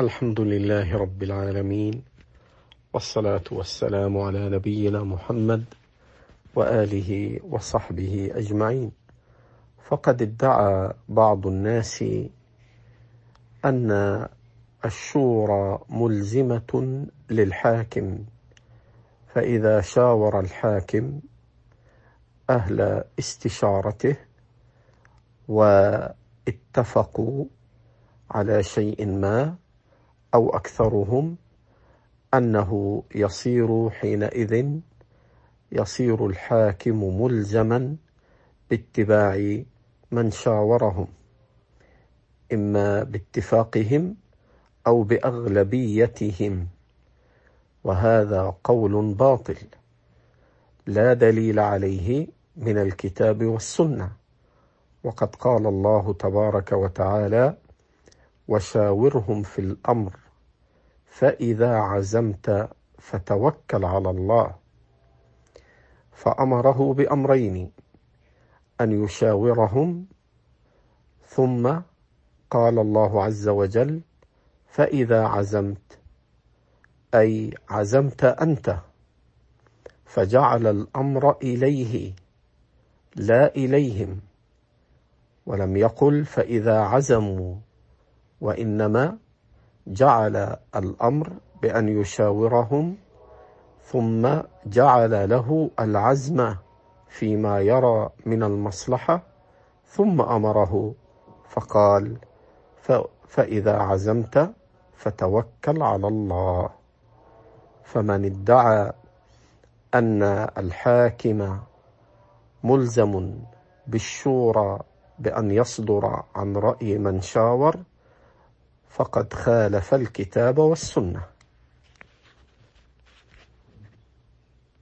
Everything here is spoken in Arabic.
الحمد لله رب العالمين والصلاة والسلام على نبينا محمد وآله وصحبه أجمعين. فقد ادعى بعض الناس أن الشورى ملزمة للحاكم فإذا شاور الحاكم أهل استشارته واتفقوا على شيء ما أو أكثرهم أنه يصير حينئذ يصير الحاكم ملزما باتباع من شاورهم إما باتفاقهم أو بأغلبيتهم. وهذا قول باطل لا دليل عليه من الكتاب والسنة. وقد قال الله تبارك وتعالى وشاورهم في الأمر فإذا عزمت فتوكل على الله. فأمره بأمرين أن يشاورهم ثم قال الله عز وجل فإذا عزمت أي عزمت أنت. فجعل الأمر إليه لا إليهم. ولم يقل فإذا عزموا. وإنما جعل الأمر بأن يشاورهم ثم جعل له العزم فيما يرى من المصلحة ثم أمره. فقال فإذا عزمت فتوكل على الله. فمن ادعى أن الحاكم ملزم بالشورى بأن يصدر عن رأي من شاور فقد خالف الكتاب والسنة.